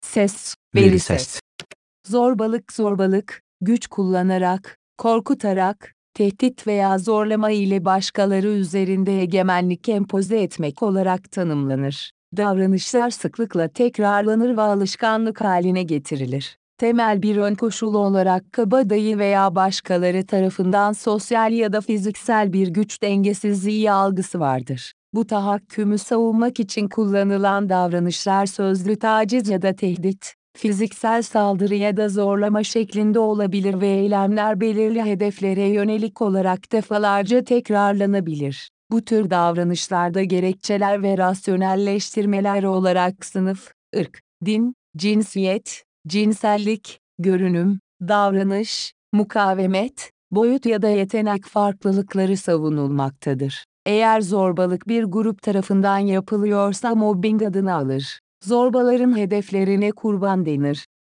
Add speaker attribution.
Speaker 1: ses,
Speaker 2: veri ses.
Speaker 1: Zorbalık zorbalık, güç kullanarak, korkutarak, tehdit veya zorlama ile başkaları üzerinde egemenlik empoze etmek olarak tanımlanır. Davranışlar sıklıkla tekrarlanır ve alışkanlık haline getirilir. Temel bir ön koşul olarak kabadayı veya başkaları tarafından sosyal ya da fiziksel bir güç dengesizliği algısı vardır. Bu tahakkümü savunmak için kullanılan davranışlar sözlü taciz ya da tehdit, fiziksel saldırı ya da zorlama şeklinde olabilir ve eylemler belirli hedeflere yönelik olarak defalarca tekrarlanabilir. Bu tür davranışlarda gerekçeler ve rasyonelleştirmeler olarak sınıf, ırk, din, cinsiyet, cinsellik, görünüm, davranış, mukavemet, boyut ya da yetenek farklılıkları savunulmaktadır. Eğer zorbalık bir grup tarafından yapılıyorsa mobbing adını alır. Zorbaların hedeflerine kurban denir.